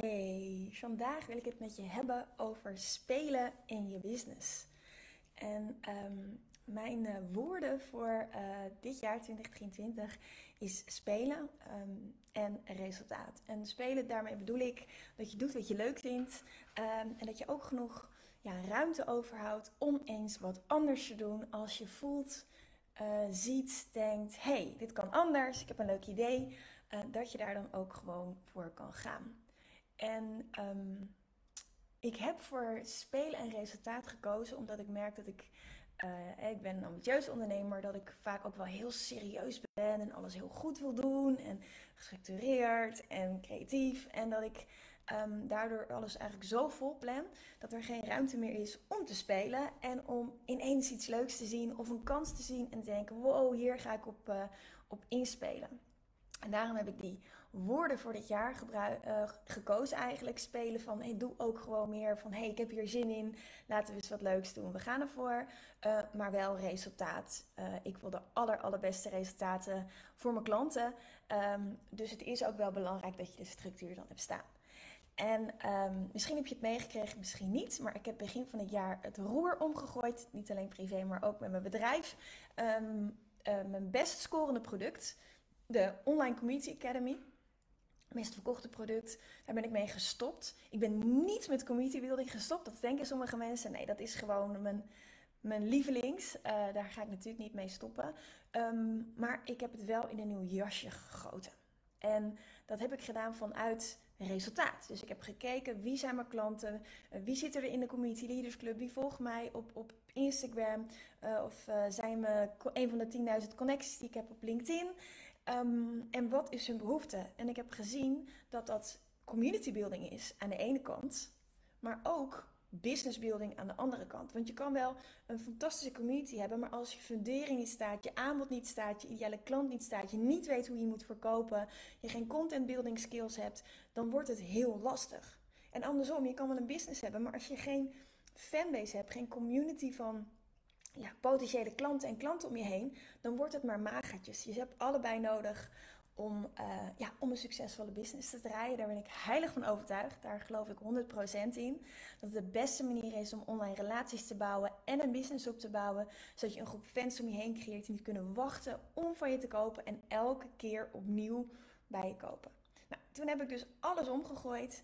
Hey, vandaag wil ik het met je hebben over spelen in je business. En ehm, mijn uh, woorden voor uh, dit jaar 2023 is spelen um, en resultaat. En spelen, daarmee bedoel ik dat je doet wat je leuk vindt um, en dat je ook genoeg ja, ruimte overhoudt om eens wat anders te doen als je voelt, uh, ziet, denkt: hey, dit kan anders, ik heb een leuk idee. dat je daar dan ook gewoon voor kan gaan. En um, ik heb voor spelen en resultaat gekozen omdat ik merk dat ik, uh, ik ben een ambitieus ondernemer, dat ik vaak ook wel heel serieus ben en alles heel goed wil doen en gestructureerd en creatief. En dat ik um, daardoor alles eigenlijk zo vol plan dat er geen ruimte meer is om te spelen en om ineens iets leuks te zien of een kans te zien en te denken, wow, hier ga ik op, uh, op inspelen. En daarom heb ik die woorden voor dit jaar uh, gekozen eigenlijk. Spelen van, hey, doe ook gewoon meer van, hey, ik heb hier zin in. Laten we eens wat leuks doen. We gaan ervoor. Uh, maar wel resultaat. Uh, ik wil de aller, allerbeste resultaten voor mijn klanten. Um, dus het is ook wel belangrijk dat je de structuur dan hebt staan. En um, misschien heb je het meegekregen, misschien niet. Maar ik heb begin van het jaar het roer omgegooid. Niet alleen privé, maar ook met mijn bedrijf. Um, mijn best scorende product de Online Community Academy. Meest verkochte product. Daar ben ik mee gestopt. Ik ben niet met community building gestopt. Dat denken sommige mensen. Nee, dat is gewoon mijn, mijn lievelings. Uh, daar ga ik natuurlijk niet mee stoppen. Um, maar ik heb het wel in een nieuw jasje gegoten. En dat heb ik gedaan vanuit resultaat. Dus ik heb gekeken wie zijn mijn klanten, uh, wie zit er in de Community Leaders Club, wie volgt mij op, op Instagram uh, of zijn me een van de 10.000 connecties die ik heb op LinkedIn. Um, en wat is hun behoefte? En ik heb gezien dat dat community building is aan de ene kant, maar ook business building aan de andere kant. Want je kan wel een fantastische community hebben, maar als je fundering niet staat, je aanbod niet staat, je ideale klant niet staat, je niet weet hoe je moet verkopen, je geen content building skills hebt, dan wordt het heel lastig. En andersom, je kan wel een business hebben, maar als je geen fanbase hebt, geen community van ja, potentiële klanten en klanten om je heen, dan wordt het maar magertjes. Je hebt allebei nodig om, uh, ja, om een succesvolle business te draaien. Daar ben ik heilig van overtuigd. Daar geloof ik 100% in. Dat het de beste manier is om online relaties te bouwen en een business op te bouwen. Zodat je een groep fans om je heen creëert die kunnen wachten om van je te kopen en elke keer opnieuw bij je kopen. Toen heb ik dus alles omgegooid.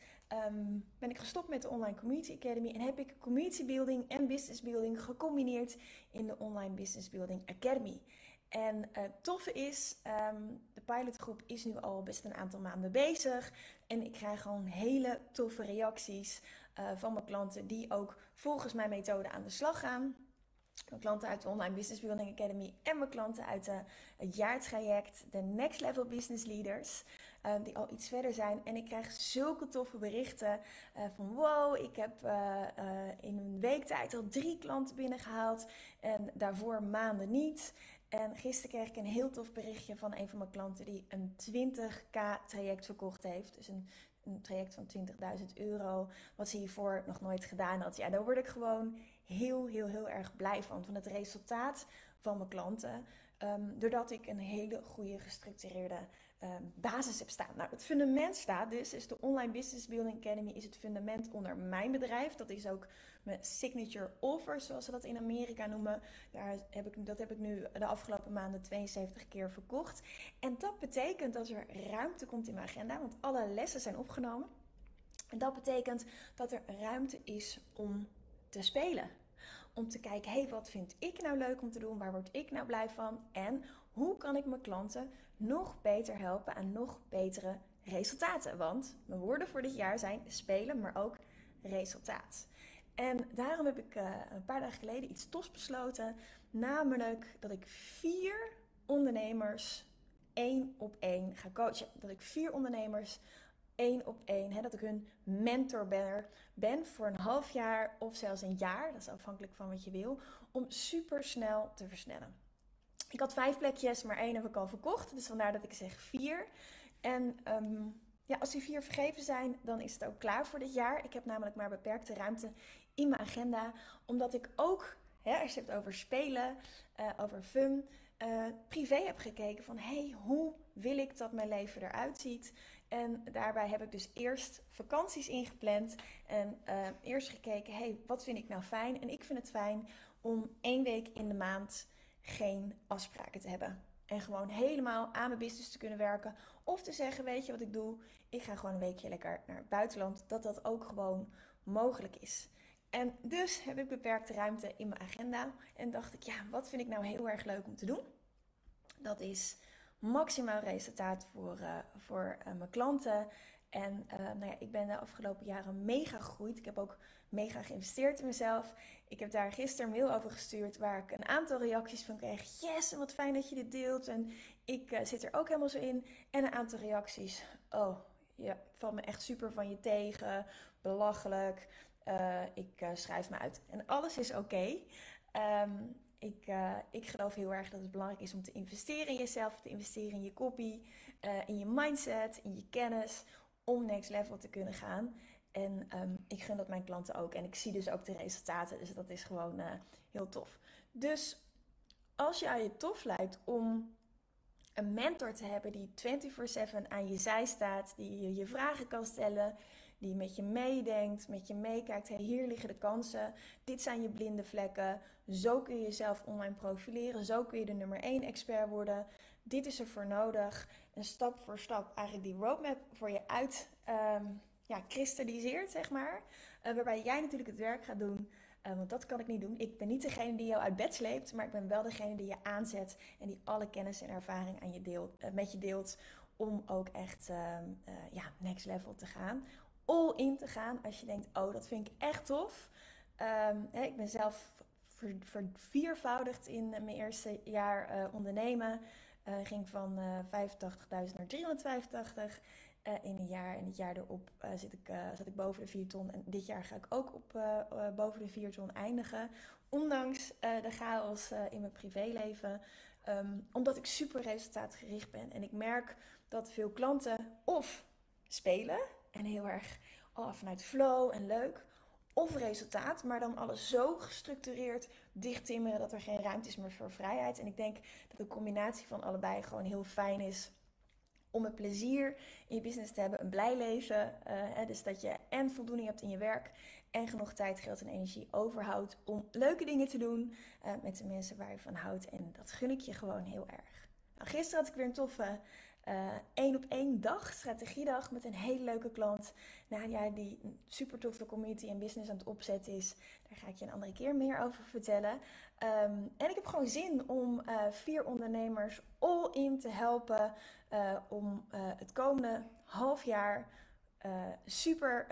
Um, ben ik gestopt met de Online Community Academy en heb ik community building en business building gecombineerd in de Online Business Building Academy. En het uh, toffe is, um, de pilotgroep is nu al best een aantal maanden bezig. En ik krijg gewoon hele toffe reacties uh, van mijn klanten die ook volgens mijn methode aan de slag gaan. Mijn klanten uit de Online Business Building Academy en mijn klanten uit het jaartraject, de Next Level Business Leaders, uh, die al iets verder zijn. En ik krijg zulke toffe berichten uh, van wow, ik heb uh, in een week tijd al drie klanten binnengehaald en daarvoor maanden niet. En gisteren kreeg ik een heel tof berichtje van een van mijn klanten die een 20k traject verkocht heeft. Dus een, een traject van 20.000 euro, wat ze hiervoor nog nooit gedaan had. Ja, daar word ik gewoon heel, heel, heel erg blij van. Van het resultaat van mijn klanten. Um, doordat ik een hele goede gestructureerde um, basis heb staan. Nou, het fundament staat dus, is de Online Business Building Academy, is het fundament onder mijn bedrijf. Dat is ook mijn signature offer, zoals ze dat in Amerika noemen. Daar heb ik, dat heb ik nu de afgelopen maanden 72 keer verkocht. En dat betekent dat er ruimte komt in mijn agenda, want alle lessen zijn opgenomen. En dat betekent dat er ruimte is om te spelen. Om te kijken, hé, hey, wat vind ik nou leuk om te doen? Waar word ik nou blij van? En hoe kan ik mijn klanten nog beter helpen aan nog betere resultaten? Want mijn woorden voor dit jaar zijn spelen, maar ook resultaat. En daarom heb ik uh, een paar dagen geleden iets tofs besloten. Namelijk dat ik vier ondernemers één op één ga coachen. Dat ik vier ondernemers één op één. Dat ik hun mentor ben, ben voor een half jaar of zelfs een jaar. Dat is afhankelijk van wat je wil. Om super snel te versnellen. Ik had vijf plekjes, maar één heb ik al verkocht. Dus vandaar dat ik zeg vier. En um, ja, als die vier vergeven zijn, dan is het ook klaar voor dit jaar. Ik heb namelijk maar beperkte ruimte in mijn agenda. Omdat ik ook, hè, als je het over spelen, uh, over fun, uh, privé heb gekeken van... hey, hoe wil ik dat mijn leven eruit ziet? En daarbij heb ik dus eerst vakanties ingepland en uh, eerst gekeken, hey, wat vind ik nou fijn? En ik vind het fijn om één week in de maand geen afspraken te hebben. En gewoon helemaal aan mijn business te kunnen werken. Of te zeggen, weet je wat ik doe? Ik ga gewoon een weekje lekker naar het buitenland. Dat dat ook gewoon mogelijk is. En dus heb ik beperkte ruimte in mijn agenda. En dacht ik, ja, wat vind ik nou heel erg leuk om te doen? Dat is maximaal resultaat voor, uh, voor uh, mijn klanten. En uh, nou ja, ik ben de afgelopen jaren mega gegroeid. Ik heb ook mega geïnvesteerd in mezelf. Ik heb daar gisteren een mail over gestuurd waar ik een aantal reacties van kreeg. Yes, en wat fijn dat je dit deelt. En ik uh, zit er ook helemaal zo in. En een aantal reacties. Oh, ja, valt me echt super van je tegen. Belachelijk. Uh, ik schrijf me uit. En alles is oké. Um, ik, ik geloof heel erg dat het belangrijk is om te investeren in jezelf, te investeren in je copy, in je mindset, in je kennis, om next level te kunnen gaan. En um, ik gun dat mijn klanten ook. En ik zie dus ook de resultaten. Dus dat is gewoon uh, heel tof. Dus als jij je tof lijkt om een mentor te hebben die 24/7 aan je zij staat, die je je vragen kan stellen, die met je meedenkt, met je meekijkt. Hey, hier liggen de kansen. Dit zijn je blinde vlekken. Zo kun je jezelf online profileren. Zo kun je de nummer 1 expert worden. Dit is er voor nodig. En stap voor stap eigenlijk die roadmap voor je uit um, ja, kristalliseert, zeg maar. Uh, waarbij jij natuurlijk het werk gaat doen. Uh, want dat kan ik niet doen. Ik ben niet degene die jou uit bed sleept, maar ik ben wel degene die je aanzet en die alle kennis en ervaring aan je deelt, uh, met je deelt. Om ook echt ja, next level te gaan all in te gaan als je denkt, oh, dat vind ik echt tof. Um, hè, ik ben zelf verviervoudigd in mijn eerste jaar ondernemen. Uh, ging van uh, 85.000 naar 385 in een jaar. En het jaar erop zit ik, zat ik boven de 4 ton. En dit jaar ga ik ook op boven de 4 ton eindigen. Ondanks de chaos in mijn privéleven. Um, omdat ik super resultaatgericht ben. En ik merk dat veel klanten of spelen en heel erg oh, vanuit flow en leuk. Of resultaat, maar dan alles zo gestructureerd dicht timmeren dat er geen ruimte is meer voor vrijheid. En ik denk dat de combinatie van allebei gewoon heel fijn is om een plezier in je business te hebben, een blij leven. Hè, dus dat je en voldoening hebt in je werk en genoeg tijd, geld en energie overhoudt om leuke dingen te doen uh, met de mensen waar je van houdt. En dat gun ik je gewoon heel erg. Nou, gisteren had ik weer een toffe uh, één op één dag, strategiedag met een hele leuke klant. Nadia, die een super toffe community en business aan het opzetten is. Daar ga ik je een andere keer meer over vertellen. Um, en ik heb gewoon zin om uh, vier ondernemers all in te helpen uh, om het komende half jaar super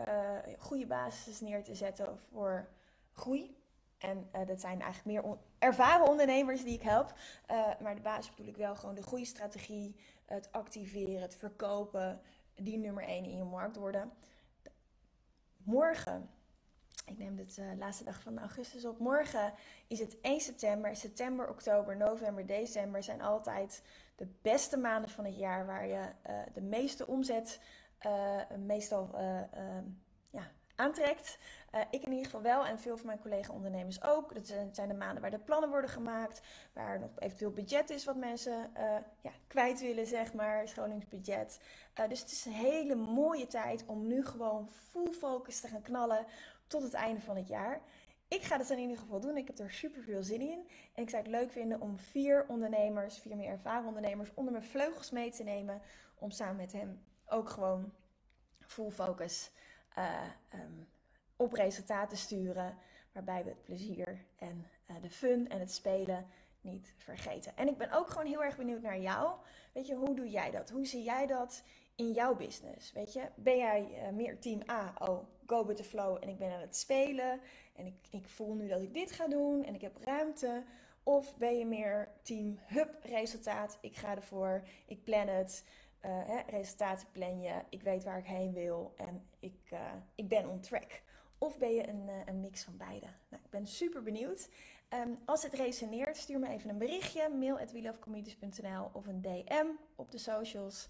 goede basis neer te zetten voor groei. En dat zijn eigenlijk meer ervaren ondernemers die ik help. Uh, maar de basis bedoel ik wel gewoon de goede strategie, het activeren, het verkopen, die nummer 1 in je markt worden. Morgen, ik neem dit uh, laatste dag van augustus op. Morgen is het 1 september. September, oktober, november, december zijn altijd de beste maanden van het jaar waar je de meeste omzet meestal ja, aantrekt. Uh, ik in ieder geval wel en veel van mijn collega-ondernemers ook. Dat zijn de maanden waar de plannen worden gemaakt, waar nog eventueel budget is wat mensen uh, ja, kwijt willen, zeg maar, scholingsbudget. Uh, dus het is een hele mooie tijd om nu gewoon full focus te gaan knallen tot het einde van het jaar. Ik ga dat in ieder geval doen. Ik heb er super veel zin in. En ik zou het leuk vinden om vier ondernemers, vier meer ervaren ondernemers, onder mijn vleugels mee te nemen. Om samen met hem ook gewoon full focus uh, um, op resultaten sturen. Waarbij we het plezier en uh, de fun en het spelen niet vergeten. En ik ben ook gewoon heel erg benieuwd naar jou. Weet je, hoe doe jij dat? Hoe zie jij dat in jouw business? Weet je, ben jij uh, meer team A? Oh, go with the flow en ik ben aan het spelen. En ik, ik voel nu dat ik dit ga doen en ik heb ruimte. Of ben je meer team hup resultaat? Ik ga ervoor, ik plan het. Uh, hè, resultaten plan je, ik weet waar ik heen wil en ik, uh, ik ben on track. Of ben je een, uh, een mix van beide? Nou, ik ben super benieuwd. Um, als het resoneert, stuur me even een berichtje, mail at of een DM op de socials.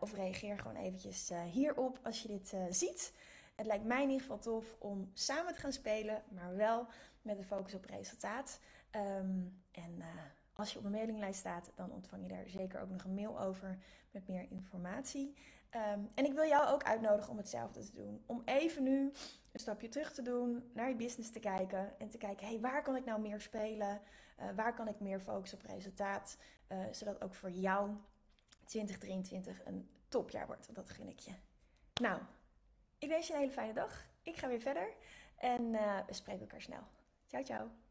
of reageer gewoon eventjes hierop als je dit ziet. Het lijkt mij in ieder geval tof om samen te gaan spelen, maar wel met de focus op resultaat. Um, en als je op mijn mailinglijst staat, dan ontvang je daar zeker ook nog een mail over met meer informatie. Ehm, en ik wil jou ook uitnodigen om hetzelfde te doen. Om even nu een stapje terug te doen, naar je business te kijken en te kijken, hey, waar kan ik nou meer spelen? Uh, waar kan ik meer focussen op resultaat? Uh, zodat ook voor jou 2023 een topjaar wordt, dat gun ik je. Nou, ik wens je een hele fijne dag. Ik ga weer verder en uh, we spreken elkaar snel. Ciao, ciao.